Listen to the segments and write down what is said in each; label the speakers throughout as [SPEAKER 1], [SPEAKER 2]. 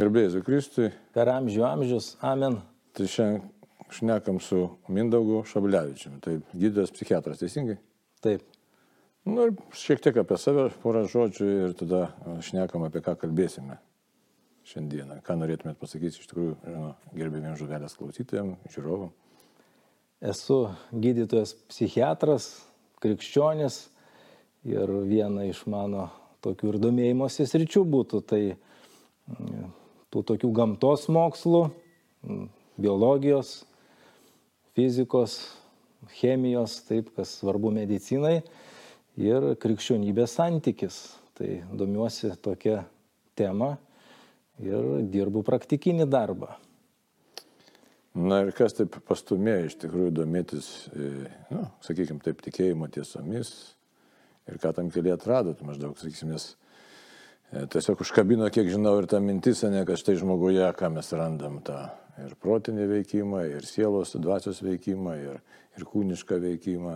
[SPEAKER 1] Gerbėjai Kristui.
[SPEAKER 2] Per amžių amžius. Amen.
[SPEAKER 1] Tai šiandien šnekam su Mindaugu Šablevičiumi. Tai gydytojas psichiatras, teisingai?
[SPEAKER 2] Taip.
[SPEAKER 1] Nu ir šiek tiek apie save, porą žodžių ir tada šnekam apie ką kalbėsime šiandieną. Ką norėtumėt pasakyti iš tikrųjų žino, gerbėmiem žuvelės klausytojams, žiūrovam.
[SPEAKER 2] Esu gydytojas psichiatras, krikščionis ir viena iš mano tokių ir domėjimosi sričių būtų tai tų tokių gamtos mokslų, biologijos, fizikos, chemijos, taip, kas svarbu medicinai ir krikščionybės santykis. Tai domiuosi tokia tema ir dirbu praktikinį darbą.
[SPEAKER 1] Na ir kas taip pastumėjo iš tikrųjų domėtis, e, nu, sakykime, taip tikėjimo tiesomis ir ką tam keliai atradot maždaug, sakykime, E, tiesiog užkabino, kiek žinau, ir ta mintis, ne, kad štai žmoguje, ką mes randam, tą ir protinį veikimą, ir sielos, dvasios veikimą, ir, ir kūnišką veikimą.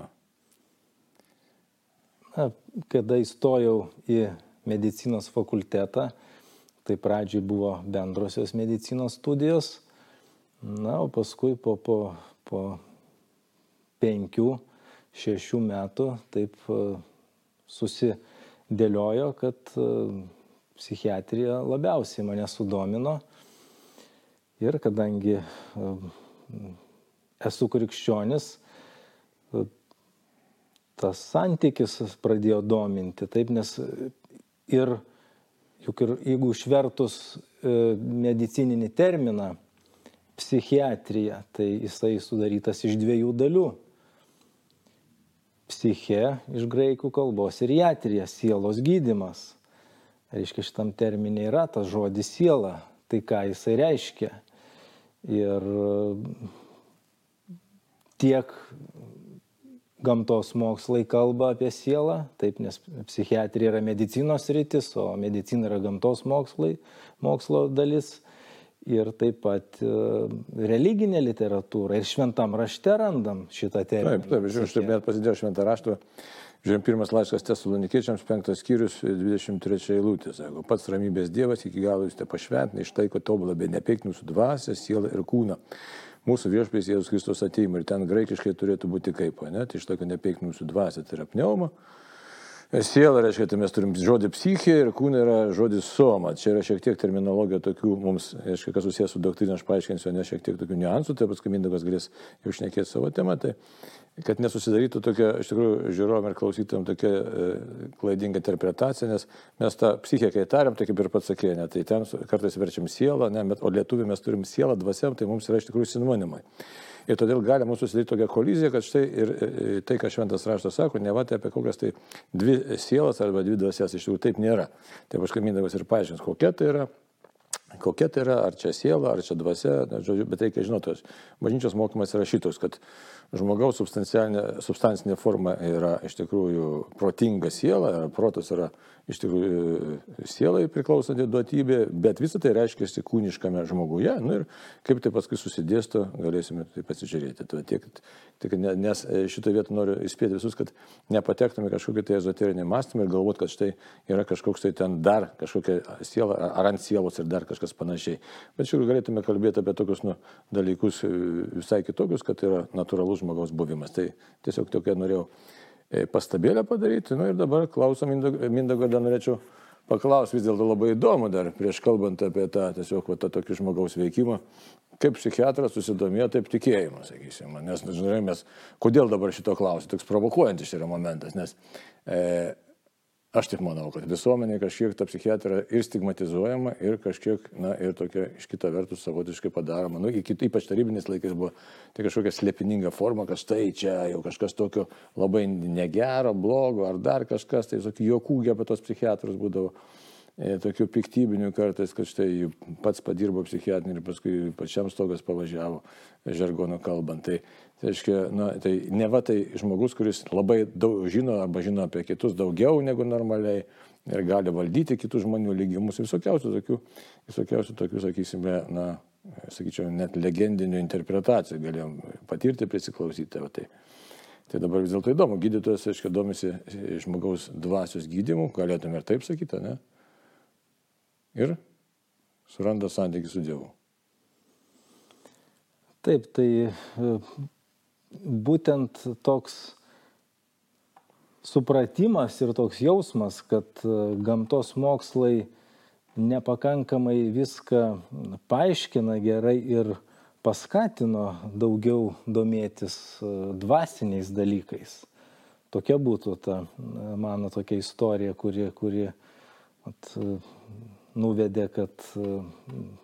[SPEAKER 2] Na, kada įstojau į medicinos fakultetą, tai pradžiai buvo bendrosios medicinos studijos, na, o paskui po, po, po penkių, šešių metų taip e, susidėliojo, kad e, psichiatrija labiausiai mane sudomino. Ir kadangi um, esu krikščionis, tas santykis pradėjo dominti, taip, nes ir, juk ir jeigu išvertus e, medicininį terminą psichiatrija, tai jisai sudarytas iš dviejų dalių. Psiche iš graikų kalbos ir jatrija, sielos gydimas reiškia šitam terminė yra tas žodis siela, tai ką jisai reiškia. Ir tiek gamtos mokslai kalba apie sielą, taip, nes psichiatrija yra medicinos rytis, o medicina yra gamtos mokslai, mokslo dalis. Ir taip pat e, religinė literatūra ir šventam rašte randam šitą terminą.
[SPEAKER 1] Taip, taip, žiūrėjau, aš taip net pasidėjau šventą raštą Žiūrėjom, pirmas laiškas Tesalonikiečiams, penktas skyrius, 23 eilutė. Sako, pats ramybės Dievas iki galo jūs te pašventina, ištaiko tobulą, bet nepeik mūsų dvasę, sielą ir kūną. Mūsų viešpės Jėzus Kristus ateimą ir ten graikiškai turėtų būti kaip, ne? Tai ištaiko nepeik mūsų dvasę, tai yra pneuma. Siela reiškia, tai mes turim žodį psichė ir kūna yra žodis soma. Čia yra šiek tiek terminologija tokių mums, reiškia, kas susijęs su doktrina, aš paaiškinsiu, ne šiek tiek tokių niuansų, tai paskui Mindaugas galės jau šnekėti savo temą. Tai kad nesusidarytų tokia, iš tikrųjų, žiūrovom ir klausytum tokia e, klaidinga interpretacija, nes mes tą psichiką, kai tariam, tai kaip ir pats sakė, ne, tai ten kartais verčiam sielą, ne, bet, o lietuvių mes turim sielą, dvasiam, tai mums yra iš tikrųjų sinonimai. Ir todėl gali mūsų susidaryti tokia kolizija, kad štai ir tai, ką šventas raštas sako, ne va tai apie kokias tai dvi sielas arba dvi dvasias, iš tikrųjų taip nėra. Tai aš kaimynavas ir paaiškins, kokia tai yra. Kokia tai yra, ar čia siela, ar čia dvasia, žodžiu, bet reikia žinoti, bažnyčios mokymas yra šitos, kad žmogaus substancinė forma yra iš tikrųjų protinga siela, protas yra iš tikrųjų sielai priklausanti duotybė, bet visą tai reiškia kūniškame žmoguje. Nu, ir kaip tai paskui susidėsto, galėsime tai pasižiūrėti. Tai tiek, tiek, nes šitą vietą noriu įspėti visus, kad nepatektume kažkokį tai ezoterinį mąstymą ir galvot, kad štai yra kažkoks tai ten dar kažkokia siela, ar ant sielos ir dar kažkas panašiai. Bet tikrųjų galėtume kalbėti apie tokius nu, dalykus visai kitokius, kad yra natūralus žmogaus buvimas. Tai tiesiog tokia norėjau e, pastabėlę padaryti. Na nu, ir dabar klausom Mindago, dar norėčiau paklausti, vis dėlto labai įdomu dar prieš kalbant apie tą tiesiog va, tą tokį žmogaus veikimą, kaip psichiatras susidomėjo taip tikėjimu, sakysime. Nes, žinai, mes, kodėl dabar šito klausiu, toks provokuojantis yra momentas, nes e, Aš taip manau, kad visuomenė kažkiek ta psichiatrija ir stigmatizuojama, ir kažkiek, na, ir tokia iš kita vertus savotiškai padaroma. Nu, iki, ypač tarybinės laikais buvo tai kažkokia slėpininga forma, kad štai čia jau kažkas tokio labai negero, blogo, ar dar kažkas, tai tokių juokų apie tos psichiatrus būdavo. E, tokių piktybinių kartais, kad štai pats padirbo psichiatrinį ir paskui pačiam stogas pavažiavo žargono kalbant. Tai, tai, aiškia, na, tai ne va tai žmogus, kuris labai daug žino arba žino apie kitus daugiau negu normaliai ir gali valdyti kitų žmonių lygimus, visokiausių tokių, visokiausių tokių, sakysime, na, sakyčiau, net legendinių interpretacijų galėjom patirti, prisiklausyti. Tai. Tai dabar vis dėlto įdomu, gydytojas, aiškiai, domisi žmogaus dvasios gydimu, galėtume ir taip sakyti, ne? Ir suranda santykių su Dievu.
[SPEAKER 2] Taip, tai būtent toks supratimas ir toks jausmas, kad e, gamtos mokslai nepakankamai viską paaiškina gerai ir paskatino daugiau domėtis e, dvasiniais dalykais. Tokia būtų ta mano tokia istorija, kuri, kuri at, nuvedė, kad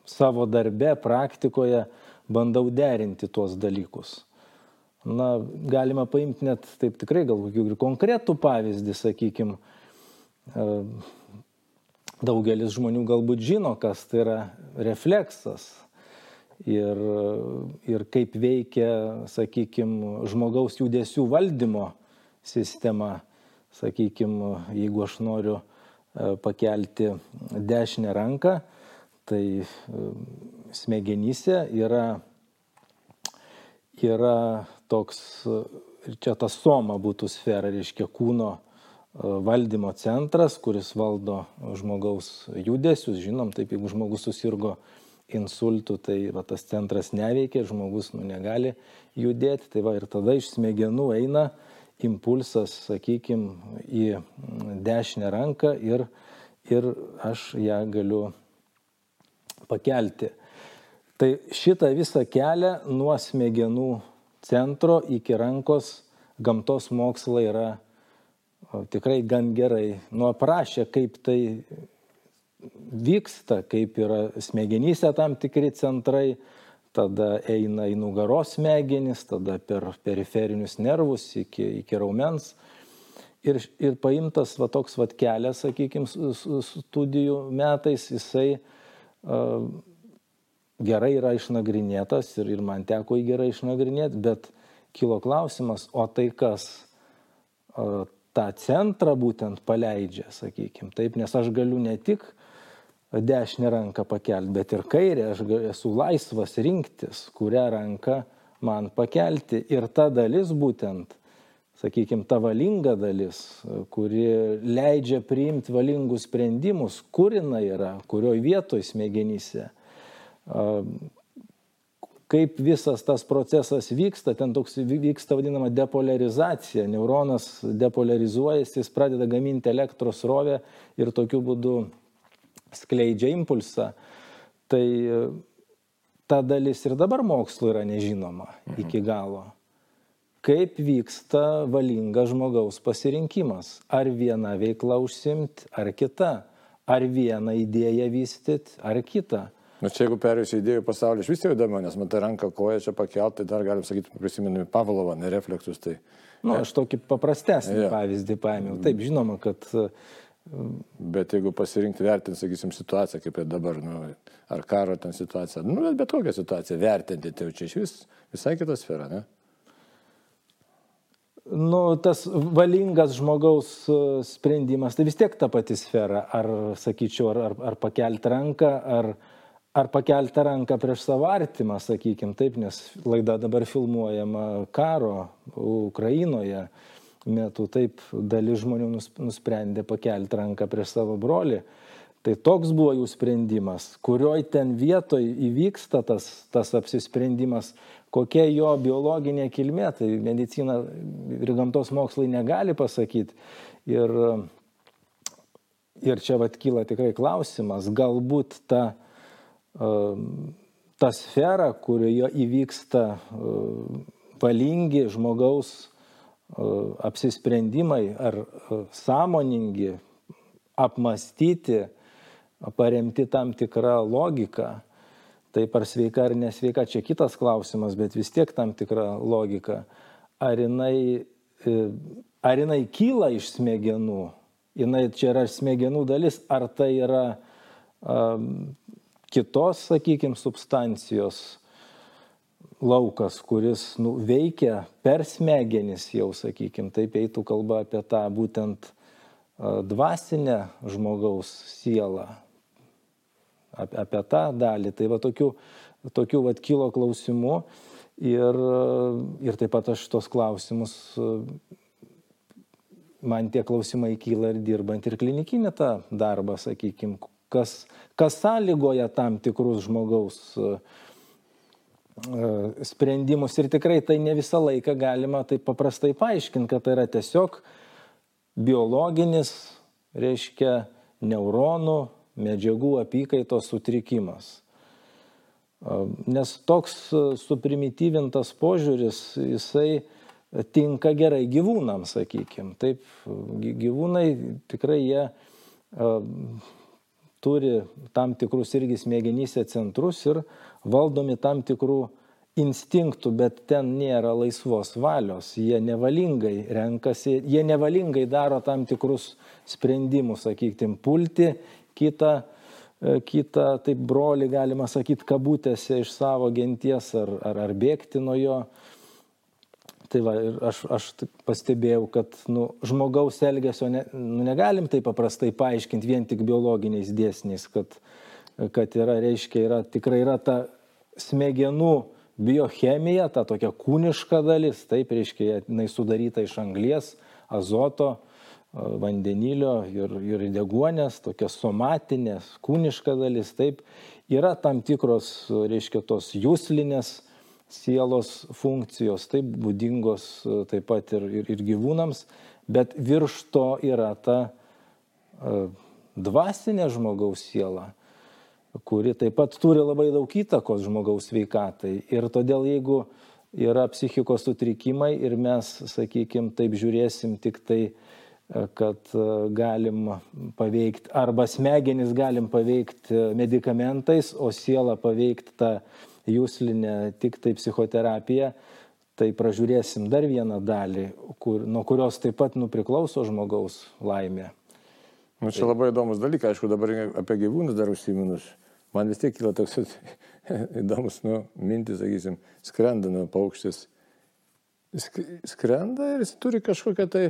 [SPEAKER 2] savo darbe, praktikoje bandau derinti tuos dalykus. Na, galima paimti net taip tikrai gal kokį ir konkretų pavyzdį, sakykime, daugelis žmonių galbūt žino, kas tai yra refleksas ir, ir kaip veikia, sakykime, žmogaus judesių valdymo sistema. Sakykime, jeigu aš noriu e, pakelti dešinę ranką, tai e, smegenyse yra, yra toks, ir čia ta soma būtų sfera, reiškia kūno e, valdymo centras, kuris valdo žmogaus judesius. Žinom, taip, jeigu žmogus susirgo insultų, tai va, tas centras neveikia, žmogus nu, negali judėti. Tai va ir tada iš smegenų eina impulsas, sakykime, į dešinę ranką ir, ir aš ją galiu pakelti. Tai šitą visą kelią nuo smegenų centro iki rankos gamtos mokslai yra tikrai gan gerai. Nu aprašė, kaip tai vyksta, kaip yra smegenyse tam tikri centrai, tada eina į nugaros smegenis, tada per periferinius nervus iki, iki raumens. Ir, ir paimtas va, toks va, kelias, sakykime, studijų metais, jisai uh, gerai yra išnagrinėtas ir, ir man teko jį gerai išnagrinėti, bet kilo klausimas, o tai kas tą centrą būtent paleidžia, sakykime, taip, nes aš galiu ne tik dešinę ranką pakelti, bet ir kairę aš esu laisvas rinktis, kurią ranką man pakelti. Ir ta dalis būtent, sakykime, ta valinga dalis, kuri leidžia priimti valingus sprendimus, kur jinai yra, kurioje vietoje smegenyse. Kaip visas tas procesas vyksta, ten toks vyksta vadinama depolarizacija, neuronas depolarizuojasi, jis pradeda gaminti elektros rovę ir tokiu būdu skleidžia impulsą, tai e, ta dalis ir dabar mokslo yra nežinoma mhm. iki galo. Kaip vyksta valingas žmogaus pasirinkimas? Ar viena veikla užsimti, ar kita? Ar vieną idėją vystyti, ar kitą?
[SPEAKER 1] Na čia jeigu perėjus į idėjų pasaulį, iš vis jau įdomu, nes man ta ranka koja čia pakelti, tai dar galim sakyti, prisiminami Pavlovą, nereflektus. Tai...
[SPEAKER 2] Na, nu, aš tokį paprastesnį ja. pavyzdį paėmiau. Taip, žinoma, kad uh,
[SPEAKER 1] Bet jeigu pasirinkti vertinti, sakysim, situaciją, kaip ir dabar, nu, ar karo ten situacija, nu, bet, bet kokią situaciją vertinti, tai jau čia iš vis visai kita sfera, ne?
[SPEAKER 2] Nu, tas valingas žmogaus e, sprendimas, tai vis tiek ta pati sfera. Ar, sakyčiau, ar, ar, ar pakelti ranką, ar, ar pakelti ranką prieš savo artimą, sakykim, taip, nes laida dabar filmuojama karo Ukrainoje metu taip dalis žmonių nusprendė pakelti ranką prieš savo brolį. Tai toks buvo jų sprendimas, kurioj ten vietoj įvyksta tas, tas apsisprendimas, kokia jo biologinė kilmė, tai medicina ir gamtos mokslai negali pasakyti. Ir, ir čia vat kyla tikrai klausimas, galbūt ta, ta sfera, kurioje įvyksta valingi žmogaus apsisprendimai ar sąmoningi, apmastyti, paremti tam tikrą logiką. Taip ar sveika ar nesveika, čia kitas klausimas, bet vis tiek tam tikra logika. Ar jinai, ar jinai kyla iš smegenų, jinai čia yra smegenų dalis, ar tai yra um, kitos, sakykime, substancijos laukas, kuris nu, veikia per smegenis jau, sakykime, taip eitų kalba apie tą būtent dvasinę žmogaus sielą, apie, apie tą dalį. Tai va tokių, tokių va kilo klausimų ir, ir taip pat aš tos klausimus, man tie klausimai kyla ir dirbant ir klinikinį tą darbą, sakykime, kas, kas sąlygoja tam tikrus žmogaus uh, sprendimus ir tikrai tai ne visą laiką galima taip paprastai paaiškinti, kad tai yra tiesiog biologinis, reiškia, neuronų medžiagų apykaitos sutrikimas. Nes toks suprimityvintas požiūris, jisai tinka gerai gyvūnams, sakykime. Taip, gyvūnai tikrai jie turi tam tikrus irgi smegenyse centrus ir valdomi tam tikrų instinktų, bet ten nėra laisvos valios. Jie nevalingai renkasi, jie nevalingai daro tam tikrus sprendimus, sakykime, pulti kitą E, kitą, taip broli, galima sakyti, kabutėse iš savo genties ar, ar, ar bėgti nuo jo. Tai va, ir aš, aš pastebėjau, kad nu, žmogaus elgesio ne, nu, negalim taip paprastai paaiškinti vien tik biologiniais dėsniais, kad, kad yra, reiškia, yra, tikrai yra ta smegenų biochemija, ta tokia kūniška dalis, taip, reiškia, jinai sudaryta iš anglies, azoto, vandenilio ir, ir deguonės, tokia somatinės, kūniška dalis, taip, yra tam tikros, reiškia, tos jūslinės sielos funkcijos, taip, būdingos taip pat ir, ir, ir gyvūnams, bet virš to yra ta uh, dvasinė žmogaus siela, kuri taip pat turi labai daug įtakos žmogaus veikatai. Ir todėl jeigu yra psichikos sutrikimai ir mes, sakykime, taip žiūrėsim tik tai uh, kad e, galim paveikti, arba smegenis galim paveikti medikamentais, o sielą paveikti tą jūslinę tik tai psichoterapiją, tai pražiūrėsim dar vieną dalį, kur, nuo kurios taip pat nupriklauso žmogaus laimė.
[SPEAKER 1] Nu, čia labai įdomus dalykas, aišku, dabar apie gyvūnus dar užsiminus. Man vis tiek kyla toks įdomus, nu, mintis, sakysim, skrenda nu, paukštis. Skrenda ir jis turi kažkokią tai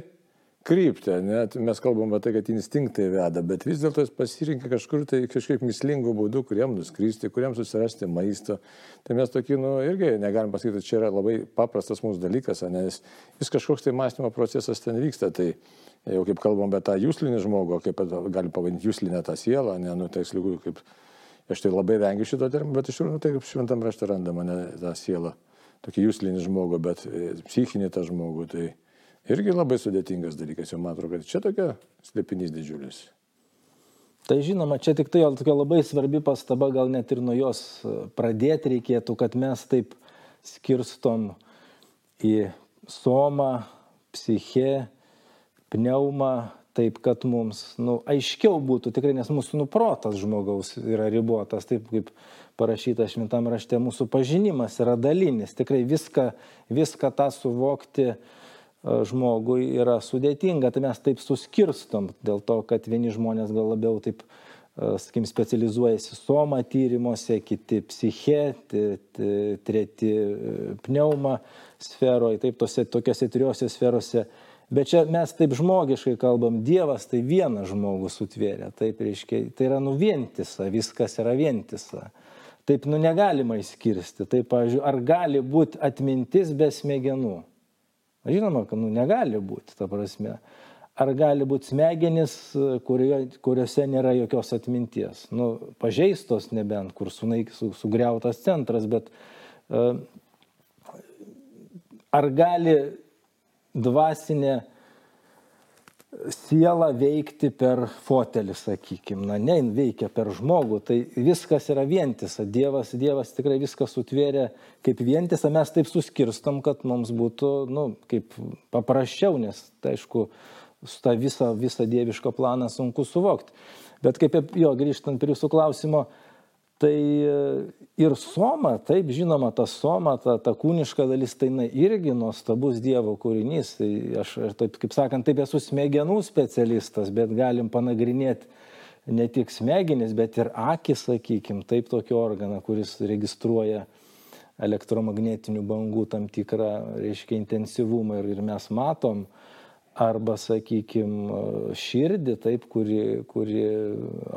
[SPEAKER 1] kryptį, net mes kalbam apie tai, kad instinktai veda, bet vis dėlto jis pasirinka kažkur tai kažkaip mislingų būdų, kuriem nuskristi, kuriem susirasti maisto. Tai mes tokį, nu, irgi negalim pasakyti, čia yra labai paprastas mūsų dalykas, nes vis kažkoks tai mąstymo procesas ten vyksta. Tai jau kaip kalbam apie tą jūslinį žmogų, kaip galim pavadinti jūslinę tą sielą, ne, nu, tai lygų kaip, aš tai labai vengiu šito termino, bet iš tikrųjų, nu, tai kaip šventam rašte randama, ne, tą sielą, tokį jūslinį žmogų, bet e, psichinį tą žmogų. Tai, irgi labai sudėtingas dalykas, jau man atrodo, kad čia tokia slėpinys didžiulis.
[SPEAKER 2] Tai žinoma, čia tik tai tokia labai svarbi pastaba, gal net ir nuo jos e, pradėti reikėtų, kad mes taip skirstom į somą, psichė, pneumą, taip kad mums nu, aiškiau būtų tikrai, nes mūsų nuprotas žmogaus yra ribotas, taip kaip parašyta šventam rašte, mūsų pažinimas yra dalinis, tikrai viską, viską tą suvokti žmogui yra sudėtinga, tai mes taip suskirstom, dėl to, kad vieni žmonės gal labiau taip, sakykim, specializuojasi soma tyrimuose, kiti psiche, treti pneuma sferoje, taip tose tokiose trijose sferose. Bet čia mes taip žmogiškai kalbam, Dievas tai vieną žmogų sutvėrė, taip reiškia, tai yra nu vientisa, viskas yra vientisa. Taip nu negalima įskirsti. Taip, pavyzdžiui, ar gali būti atmintis be smegenų? Žinoma, kad nu, negali būti, ta prasme. Ar gali būti smegenis, kurio, kuriuose nėra jokios atminties? Nu, pažeistos nebent, kur sunaik, su, sugriautas centras, bet uh, ar gali dvasinė sielą veikti per fotelį, sakykime. Na, ne, veikia per žmogų. Tai viskas yra vientisa. Dievas, Dievas tikrai viską sutvėrė kaip vientisa. Mes taip suskirstam, kad mums būtų, nu, kaip paprasčiau, nes, tai aišku, su tą visą, visą dievišką planą sunku suvokti. Bet kaip, jo, grįžtant prie jūsų klausimo, uh, Tai e, ir soma, taip žinoma, ta soma, ta, ta kūniška dalis, tai na, irgi nuostabus Dievo kūrinys. Tai aš, aš taip, kaip sakant, taip esu smegenų specialistas, bet galim panagrinėti ne tik smegenis, bet ir akis, sakykime, taip tokį organą, kuris registruoja elektromagnetinių bangų tam tikrą, reiškia, intensyvumą ir, ir mes matom, arba, sakykime, širdį, taip, kuri, kuri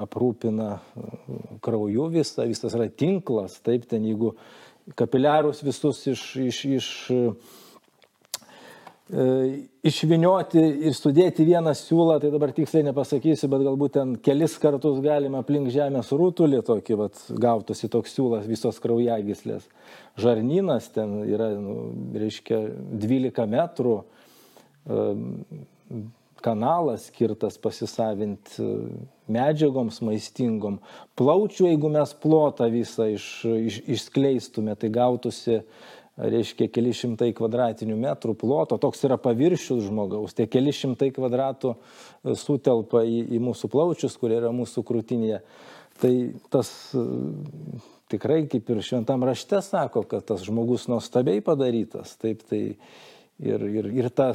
[SPEAKER 2] aprūpina krauju visą, visas yra tinklas, taip, ten jeigu kapiliarus visus iš, iš, iš išvinioti ir sudėti vieną siūlą, tai dabar tiksliai nepasakysiu, bet galbūt ten kelis kartus galima aplink žemės rūtulį tokį, vat, gautųsi toks siūlas visos kraujagyslės. Žarnynas ten yra, nu, reiškia, 12 metrų kanalas skirtas pasisavinti medžiagoms maistingom. Plaučių, jeigu mes plotą visą iš, iš, išskleistume, tai gautųsi reiškia keli šimtai kvadratinių metrų ploto, toks yra paviršius žmogaus, tie keli šimtai kvadratų e, sutelpa į, į mūsų plaučius, kurie yra mūsų krūtinėje. Tai tas e, tikrai kaip ir šventam rašte sako, kad tas žmogus nuostabiai padarytas. Taip, tai ir, ir, ir ta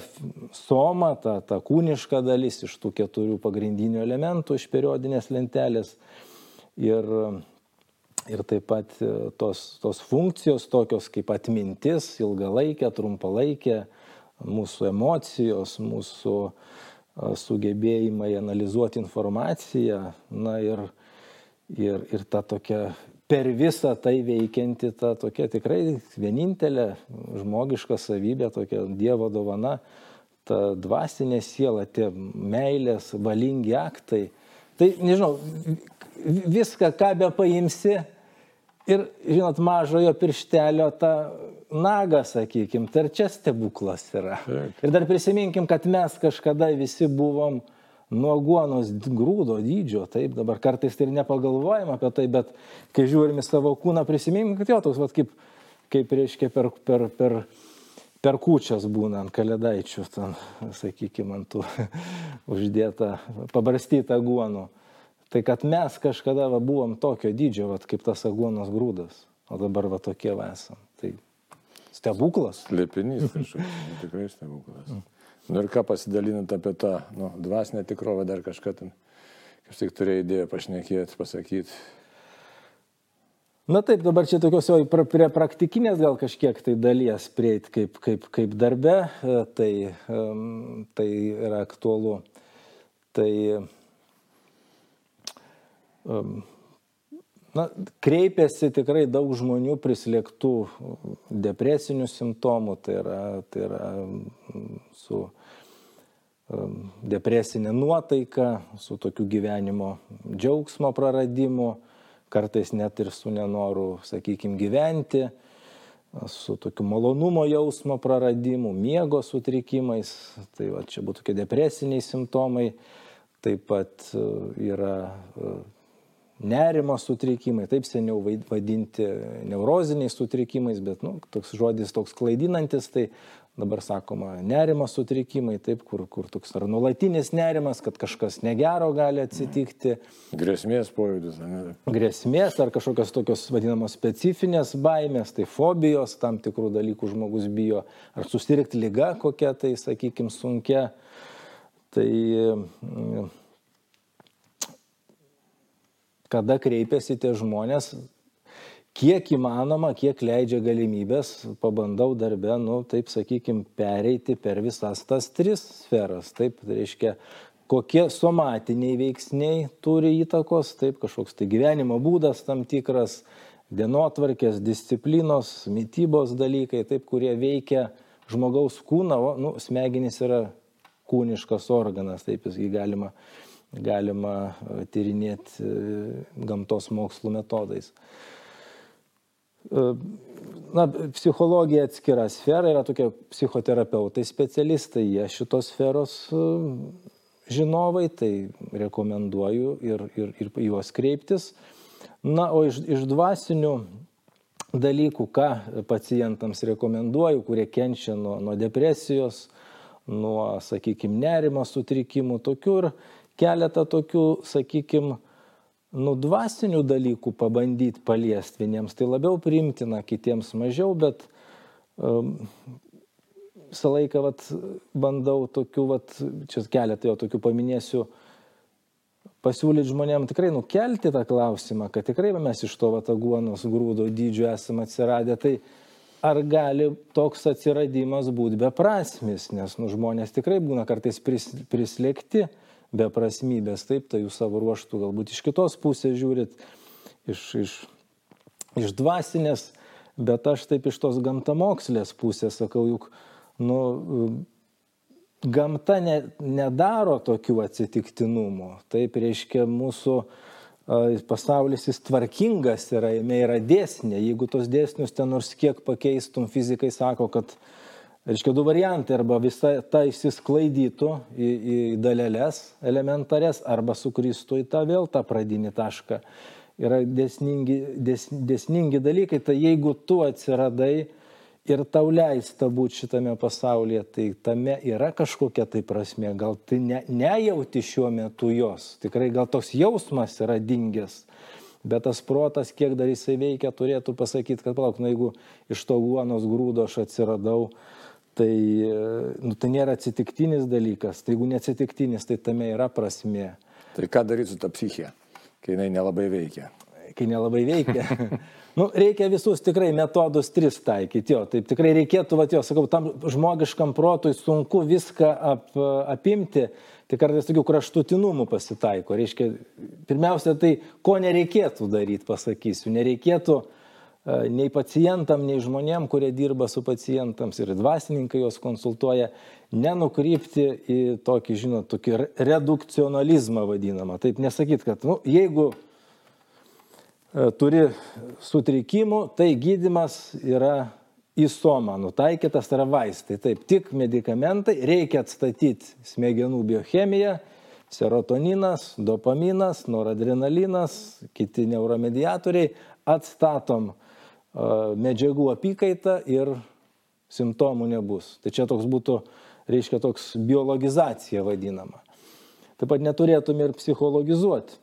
[SPEAKER 2] soma, ta, ta kūniška dalis iš tų keturių pagrindinių elementų iš periodinės lentelės. Ir ir taip pat e, tos, tos funkcijos tokios kaip atmintis, ilgalaikė, trumpalaikė, mūsų emocijos, mūsų e, sugebėjimai analizuoti informaciją, na ir, ir, ir ta tokia per visą tai veikianti, ta tokia tikrai vienintelė žmogiška savybė, tokia Dievo dovana, ta dvasinė siela, tie meilės, valingi aktai. Tai, nežinau, viską, ką be paimsi, Ir, žinot, mažojo pirštelio tą nagą, sakykim, tai ir čia stebuklas yra. Ir dar prisiminkim, kad mes kažkada visi buvom nuoguonos grūdo dydžio, taip, dabar kartais tai ir nepagalvojam apie tai, bet kai žiūrim į savo kūną, prisiminkim, kad jo toks, vat, kaip, kaip reiškia per, per, per, per kučias būna ant kalėdaičių, ten, sakykime, ant tų uždėta, pabarstyta guonų. Tai kad mes kažkada va, buvom tokio dydžio, va, kaip tas aguonos grūdas, o dabar va tokie va esam. Tai stebuklas.
[SPEAKER 1] Lėpinys kažkoks, tikrai stebuklas. Nu ir ką pasidalinant apie tą nu, dvasinę tikrovę, dar kažką ten, kaip tik turėjai idėją pašnekėti, pasakyti.
[SPEAKER 2] Na taip, dabar čia tokios jau prie praktikinės gal kažkiek tai dalies prieiti kaip, kaip, kaip darbe, e, tai, um, tai yra aktualu. Tai Na, kreipiasi tikrai daug žmonių prislėgtų depresinių simptomų, tai yra, tai yra su depresinė nuotaika, su tokiu gyvenimo džiaugsmo praradimu, kartais net ir su nenoru, sakykime, gyventi, su tokiu malonumo jausmo praradimu, miego sutrikimais, tai va, čia būtų tokie depresiniai simptomai, taip pat e, yra e, nerimo sutrikimai, taip seniau vadinti neuroziniais sutrikimais, bet nu, toks žodis toks klaidinantis, tai dabar sakoma nerimo sutrikimai, taip, kur, kur toks ar nulatinis nerimas, kad kažkas negero gali atsitikti.
[SPEAKER 1] Grėsmės pojūdis,
[SPEAKER 2] ne? Grėsmės ar kažkokios tokios vadinamos specifinės baimės, tai fobijos, tam tikrų dalykų žmogus bijo, ar susirgti lyga kokia tai, sakykime, sunkia. Tai mm, kada kreipiasi tie žmonės, kiek įmanoma, kiek leidžia galimybės, pabandau darbę, nu, taip sakykime, pereiti per visas tas tris sferas. Taip, tai reiškia, kokie somatiniai veiksniai turi įtakos, taip, kažkoks tai gyvenimo būdas tam tikras, dienotvarkės, disciplinos, mytybos dalykai, taip, kurie veikia žmogaus kūną, o, nu, smegenys yra kūniškas organas, taip jis jį galima galima e, tyrinėti e, gamtos mokslų metodais. E, na, psichologija atskira sfera, yra tokie psichoterapeutai specialistai, jie šitos sferos žinovai, tai rekomenduoju ir, ir, ir juos kreiptis. Na, o iš, iš dvasinių dalykų, ką pacientams rekomenduoju, kurie kenčia nuo, nuo depresijos, nuo, sakykime, nerimo sutrikimų, tokių ir keletą tokių, sakykime, nu, dvasinių dalykų pabandyti paliesti vieniems, tai labiau priimtina, kitiems mažiau, bet um, visą laiką vat, bandau tokių, vat, čia keletą jo tokių paminėsiu, pasiūlyti žmonėms tikrai nukelti tą klausimą, kad tikrai mes iš to vataguonos grūdo dydžio esame atsiradę. Tai ar gali toks atsiradimas būti beprasmis, nes nu, žmonės tikrai būna kartais pris, prislėgti beprasmybės, taip, tai jūs savo ruoštų galbūt iš kitos pusės žiūrit, iš, iš, iš dvasinės, bet aš taip iš tos gamtamokslės pusės sakau, juk nu, gamta ne, nedaro tokių atsitiktinumų. Taip reiškia, mūsų pasaulis jis tvarkingas yra, jame yra dėsnė. Jeigu tos dėsnius ten nors kiek pakeistum, fizikai sako, kad, reiškia, du variantai, arba visa ta išsisklaidytų į, į dalelės elementarės, arba sukristų į tą vėl tą pradinį tašką. Yra dėsningi, dės, dėsningi dalykai, tai jeigu tu atsiradai, ir tau leista būti šitame pasaulyje, tai tame yra kažkokia tai prasme, gal tai ne, nejauti šiuo metu jos, tikrai gal toks jausmas yra dingęs, bet tas protas, kiek dar jisai veikia, turėtų pasakyti, kad palauk, na jeigu iš to uonos grūdo aš atsiradau, tai, nu, tai nėra atsitiktinis dalykas, tai jeigu neatsitiktinis, tai tame yra prasme.
[SPEAKER 1] Tai ką daryti su ta psichija, kai jinai nelabai veikia?
[SPEAKER 2] Kai nelabai veikia. Nu, reikia visus tikrai metodus tris taikyti, jo, taip tikrai reikėtų, va, jo, sakau, tam žmogiškam protui sunku viską ap, apimti, tai kartais tokių kraštutinumų pasitaiko. Reiškia, pirmiausia, tai ko nereikėtų daryti, pasakysiu, nereikėtų uh, nei pacientam, nei žmonėm, kurie dirba su pacientams ir dvasininkai juos konsultuoja, nenukrypti į tokį, žinot, tokį redukcionalizmą vadinamą. Taip nesakyti, kad, nu, jeigu E, turi sutrikimų, tai gydimas yra į somą nutaikytas, tai yra vaistai. Taip, tik medikamentai, reikia atstatyti smegenų biochemiją, serotoninas, dopaminas, noradrenalinas, kiti neuromediatoriai, atstatom e, medžiagų apykaitą ir simptomų nebus. Tai čia toks būtų, reiškia, toks biologizacija vadinama. Taip pat neturėtume ir psichologizuoti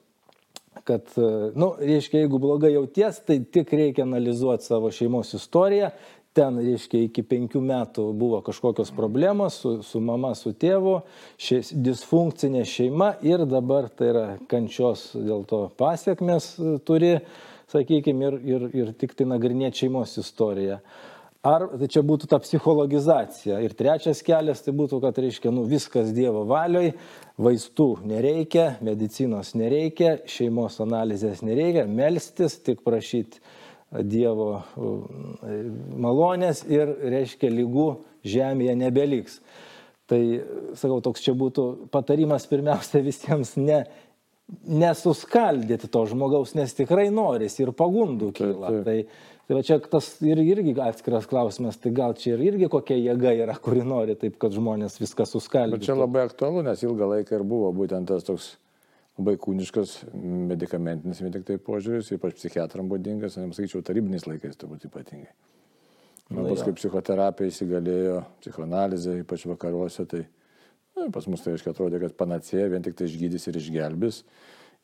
[SPEAKER 2] kad, e, nu, reiškia, jeigu blogai jauties, tai tik reikia analizuoti savo šeimos istoriją. Ten, reiškia, iki penkių metų buvo kažkokios problemos su, su mama, su tėvu, še, disfunkcinė šeima ir dabar tai yra kančios dėl to pasiekmes turi, sakykime, ir, ir, ir tik tai nagrinėti šeimos istoriją. Ar tai čia būtų ta psichologizacija. Ir trečias kelias tai būtų, kad reiškia, nu, viskas Dievo valioj, vaistų nereikia, medicinos nereikia, šeimos analizės nereikia, melstis, tik prašyti Dievo malonės ir, reiškia, lygų žemėje nebeliks. Tai, sakau, toks čia būtų patarimas pirmiausia visiems ne, nesuskaldyti to žmogaus, nes tikrai norisi ir pagundų kyla. Tai, tai, Tai va čia tas ir, irgi atskiras klausimas, tai gal čia ir irgi kokia jėga yra, kuri nori taip, kad žmonės viską suskaldytų.
[SPEAKER 1] Bet čia labai aktualu, nes ilgą laiką ir buvo būtent tas toks labai kūniškas medikamentinis vien tik tai požiūris, ypač psichiatram būdingas, nes sakyčiau, tarybiniais laikais turbūt ypatingai. Na, nu, paskui psichoterapija įsigalėjo, psichoanalizė, ypač vakaruose, tai na, pas mus tai aiškiai atrodė, kad panacėja vien tik tai išgydys ir išgelbės.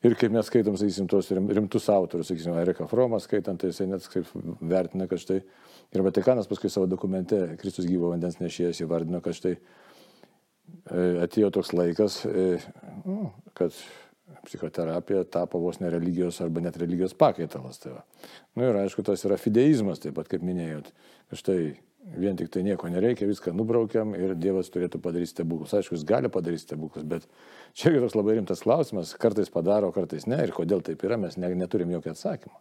[SPEAKER 1] Ir kaip mes skaitom, sakysim, tuos rimtus autorius, sakysim, Erika Fromas skaitant, tai jisai net kaip vertina, kad štai ir Vatikanas paskui savo dokumente Kristus gyvo vandens nešėjas įvardino, kad štai e, atėjo toks laikas, e, nu, kad psichoterapija tapo vos ne religijos arba net religijos pakaitalas. Tai va. nu, ir aišku, tas yra fideizmas, taip pat kaip minėjot, kad štai vien tik tai nieko nereikia, viską nubraukiam ir Dievas turėtų padaryti stebuklus. Aišku, jis gali padaryti stebuklus, bet čia yra toks labai rimtas klausimas, kartais padaro, kartais ne ir kodėl taip yra, mes ne, neturim jokio atsakymo.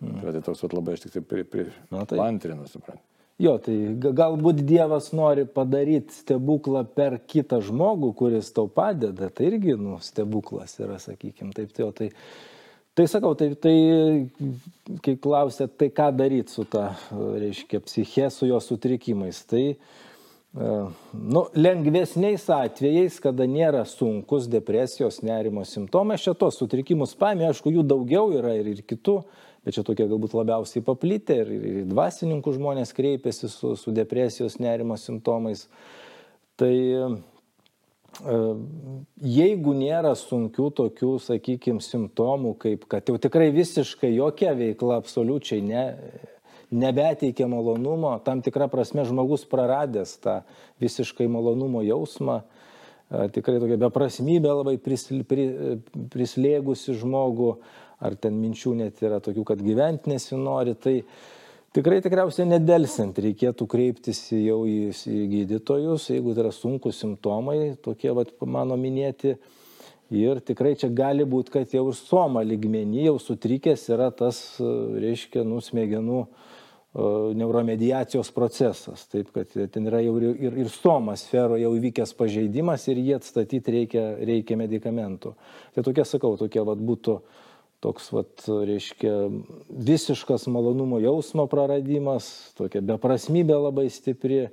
[SPEAKER 1] Mm. Tai, tai toks vat, labai aš tik tai pri, pri, Na, tai... antrinu, suprantu.
[SPEAKER 2] Jo, tai galbūt Dievas nori padaryti stebuklą per kitą žmogų, kuris tau padeda, tai irgi, nu, stebuklas yra, sakykime, taip, tai, tai Tai sakau, tai, tai kai klausėt, tai ką daryti su ta, reiškia, psiche, su jo sutrikimais, tai e, nu, lengvesniais atvejais, kada nėra sunkus depresijos, nerimo simptomai, aš čia tos sutrikimus paėmė, aišku, jų daugiau yra ir, ir kitų, bet čia tokie galbūt labiausiai paplitę ir, ir dvasininkų žmonės kreipiasi su, su depresijos, nerimo simptomais. Tai jeigu nėra sunkių tokių, sakykime, simptomų, kaip kad jau tikrai visiškai jokia veikla absoliučiai ne, nebeteikia malonumo, tam tikrą prasme žmogus praradęs tą visiškai malonumo jausmą, e, tikrai tokia beprasmybė labai prisl, pri, prislėgusi žmogų, ar ten minčių net yra tokių, kad gyventi nesinori, tai Tikrai tikriausiai nedelsiant reikėtų kreiptis jau į, į gydytojus, jeigu tai yra sunkus simptomai, tokie vat, mano minėti. Ir tikrai čia gali būti, kad jau ir soma lygmenį jau sutrikęs yra tas, reiškia, nusmegenų neuromediacijos procesas. Taip, kad ten yra jau ir, ir, stoma sferoje jau įvykęs pažeidimas ir jį atstatyti reikia, reikia medikamentų. Tai tokie, sakau, tokie vat, būtų toks, vat, reiškia, visiškas malonumo jausmo praradimas, tokia beprasmybė labai stipri,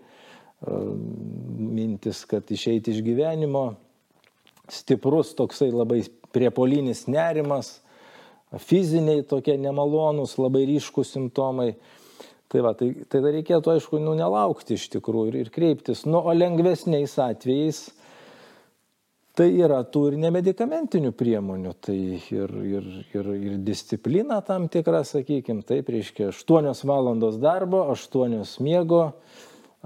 [SPEAKER 2] mintis, kad išeiti iš gyvenimo, stiprus toksai labai priepolinis nerimas, fiziniai tokie nemalonūs, labai ryškus simptomai. Tai, va, tai, tai reikėtų, aišku, nu, nelaukti iš tikrųjų ir, ir kreiptis. Nu, o lengvesniais atvejais tai yra tų ir nemedikamentinių priemonių. Tai ir, ir, ir, ir disciplina tam tikra, sakykime, taip reiškia 8 valandos darbo, 8 miego,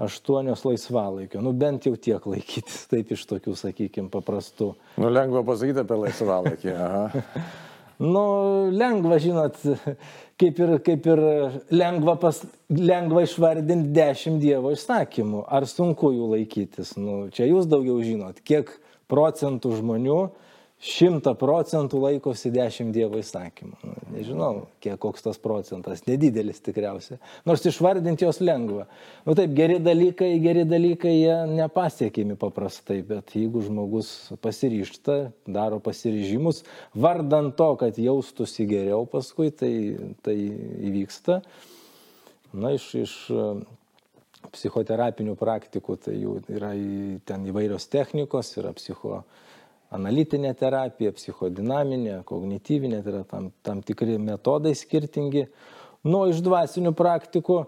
[SPEAKER 2] 8 laisvalaikio. Nu, bent jau tiek laikytis, taip iš tokių, sakykime, paprastų.
[SPEAKER 1] Nu, lengva pasakyti apie laisvalaikį.
[SPEAKER 2] nu, lengva, žinot, kaip ir, kaip ir lengva, pas, lengva išvardinti dešimt Dievo įsakymų. Ar sunku jų laikytis? Nu, čia jūs daugiau žinot, kiek procentų žmonių šimta procentų laikosi dešimt Dievo įsakymų. Nu, nežinau, kiek koks tas procentas, nedidelis tikriausiai. Nors išvardinti jos lengva. Nu taip, geri dalykai, geri dalykai, jie nepasiekimi paprastai, bet jeigu žmogus pasiryšta, daro pasiryžimus, vardant to, kad jaustųsi geriau paskui, tai, tai įvyksta. Na, iš, iš psichoterapinių praktikų, tai jų yra ten įvairios technikos, yra psichoterapijos analitinė terapija, psichodinaminė, kognityvinė, tai yra tam, tam tikri metodai skirtingi. Nuo iš dvasinių praktikų e,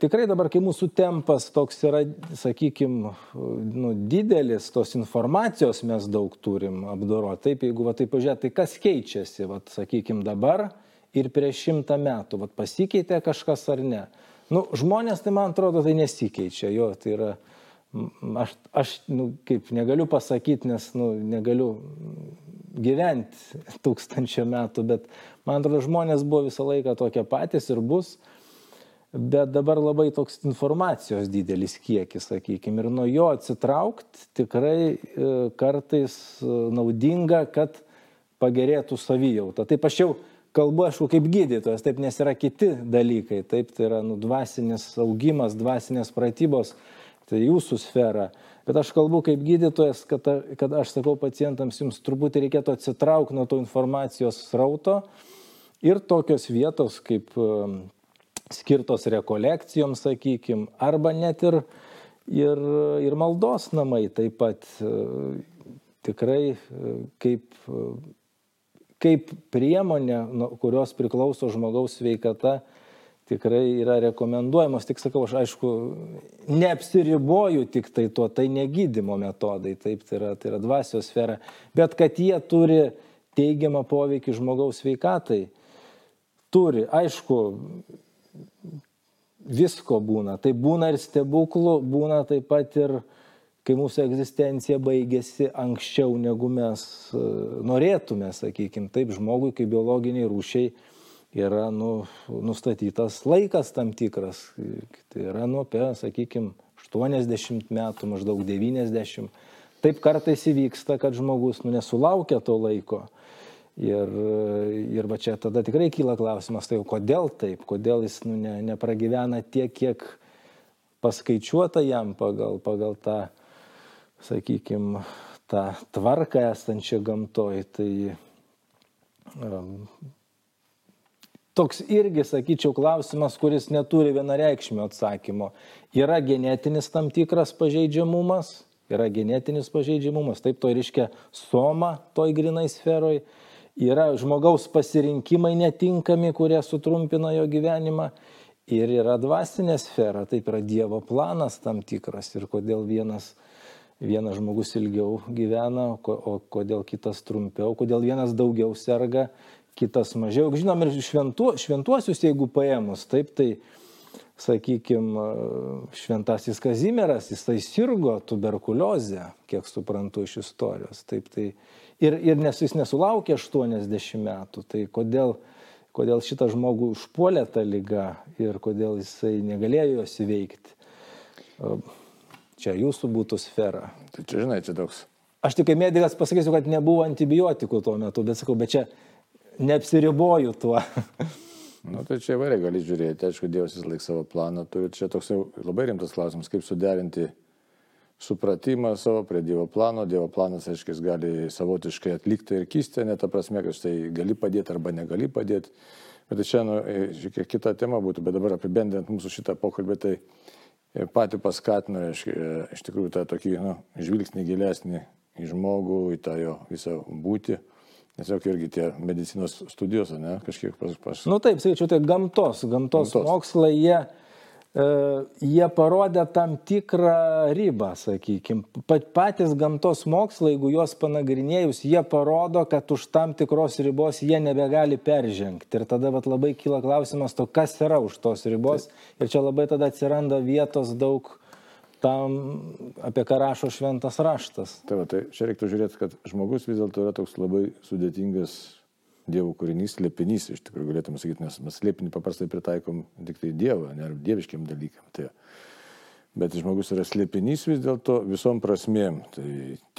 [SPEAKER 2] tikrai dabar, kai mūsų tempas toks yra, sakykime, nu, didelis, tos informacijos mes daug turim apdoroti. Taip, jeigu va, taip pažiūrėt, tai kas keičiasi, va, sakykime, dabar ir prieš šimtą metų, va, pasikeitė kažkas ar ne. Nu, žmonės, tai man atrodo, tai nesikeičia, jo, tai yra aš, aš nu, kaip negaliu pasakyti, nes nu, negaliu gyventi tūkstančio metų, bet man atrodo, žmonės buvo visą laiką tokie patys ir bus, bet dabar labai toks informacijos didelis kiekis, sakykime, ir nuo jo atsitraukti tikrai e, kartais e, naudinga, kad pagerėtų savijauta. Taip aš jau kalbu, aišku, kaip gydytojas, taip nes yra kiti dalykai, taip tai yra nu, dvasinis augimas, dvasinės pratybos tai jūsų sfera. Bet aš kalbu kaip gydytojas, kad, kad aš sakau pacientams, jums truputį reikėtų atsitraukti nuo to informacijos srauto ir tokios vietos kaip um, skirtos rekolekcijoms, sakykime, arba net ir, ir, ir maldos namai taip pat uh, tikrai uh, kaip, uh, kaip priemonė, kurios priklauso žmogaus sveikata, tikrai yra rekomenduojamos, tik sakau, aš aišku, neapsiriboju tik tai tuo, tai negydimo metodai, taip, tai yra, tai yra dvasios sfera, bet kad jie turi teigiamą poveikį žmogaus sveikatai, turi, aišku, visko būna, tai būna ir stebuklų, būna taip pat ir kai mūsų egzistencija baigėsi anksčiau, negu mes e, norėtume, sakykime, taip žmogui kaip biologiniai rūšiai yra nu, nustatytas laikas tam tikras. Tai yra nu apie, sakykime, 80 metų, maždaug 90. Taip kartais įvyksta, kad žmogus nu, nesulaukia to laiko. Ir, ir va čia tada tikrai kyla klausimas, tai kodėl taip, kodėl jis nu, ne, nepragyvena tiek, kiek paskaičiuota jam pagal, pagal tą, sakykime, tą tvarką esančią gamtoj. Tai um, toks irgi, sakyčiau, klausimas, kuris neturi vienareikšmio atsakymo. Yra genetinis tam tikras pažeidžiamumas, yra genetinis pažeidžiamumas, taip to reiškia soma toj grinai sferoj, yra žmogaus pasirinkimai netinkami, kurie sutrumpina jo gyvenimą. Ir yra dvasinė sfera, taip yra Dievo planas tam tikras ir kodėl vienas, vienas žmogus ilgiau gyvena, o kodėl kitas trumpiau, kodėl vienas daugiau serga kitas mažiau. Žinom ir šventu, šventuosius, jeigu paėmus, taip tai, sakykime, šventasis Kazimieras, jisai sirgo tuberkuliozę, kiek suprantu iš istorijos. Taip tai ir, ir nes jis nesulaukė 80 metų, tai kodėl, kodėl šitą žmogų užpuolė tą lygą ir kodėl jisai negalėjo jos įveikti. Čia jūsų būtų sfera.
[SPEAKER 1] Tai čia, žinai, čia toks.
[SPEAKER 2] Aš tik kaip medikas pasakysiu, kad nebuvo antibiotikų tuo metu, bet sakau, bet čia neapsiriboju tuo.
[SPEAKER 1] Nu, tai čia įvairiai gali žiūrėti, aišku, Dievas vis laik savo planą turi. Čia toks jau labai rimtas klausimas, kaip suderinti supratimą savo prie Dievo plano. Dievo planas, aišku, jis gali savotiškai atlikti ir kystę, net ta prasme, kad štai gali padėti arba negali padėti. Bet tai čia, nu, šiek tiek kita tema būtų, bet dabar apibendrinant mūsų šitą pokalbį, tai patį paskatino, reiškia, iš tikrųjų, tą tokį nu, žvilgsnį gilesnį į žmogų, į tą jo visą būti. Tiesiog irgi tie medicinos studijos, ne, kažkiek pas... pas...
[SPEAKER 2] Na nu, taip, sakyčiau, tai gamtos, gamtos, gamtos. mokslai, jie, e, jie parodė tam tikrą ribą, sakykime. Patys gamtos mokslai, jeigu juos panagrinėjus, jie parodo, kad už tam tikros ribos jie nebegali peržengti. Ir tada vat, labai kyla klausimas to, kas yra už tos ribos. Ir čia labai tada atsiranda vietos daug tam, apie ką rašo šventas raštas.
[SPEAKER 1] Tai, va, tai čia reiktų žiūrėti, kad žmogus vis dėlto yra toks labai sudėtingas Dievo kūrinys, slėpinys, iš tikrųjų galėtume sakyti, nes mes slėpinį paprastai pritaikom tik tai Dievo, ne dieviškiam dalykam. Tai, bet žmogus yra slėpinys vis dėlto visom prasmėm. Tai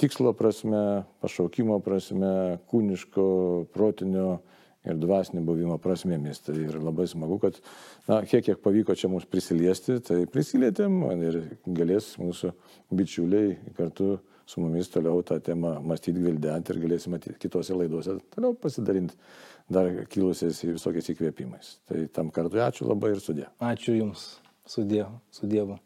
[SPEAKER 1] tikslo prasme, pašaukimo prasme, kūniško, protinio, ir dvasinio buvimo prasmėmis. Tai ir labai smagu, kad, na, kiek, kiek pavyko čia mums prisiliesti, tai prisilietėm ir galės mūsų bičiuliai kartu su mumis toliau tą temą mąstyti, gvildenti ir galėsime kitose laidose toliau pasidalinti dar kilusiais visokiais įkvėpimais. Tai tam kartui ačiū labai ir sudė.
[SPEAKER 2] Ačiū Jums, sudė, su Dievu.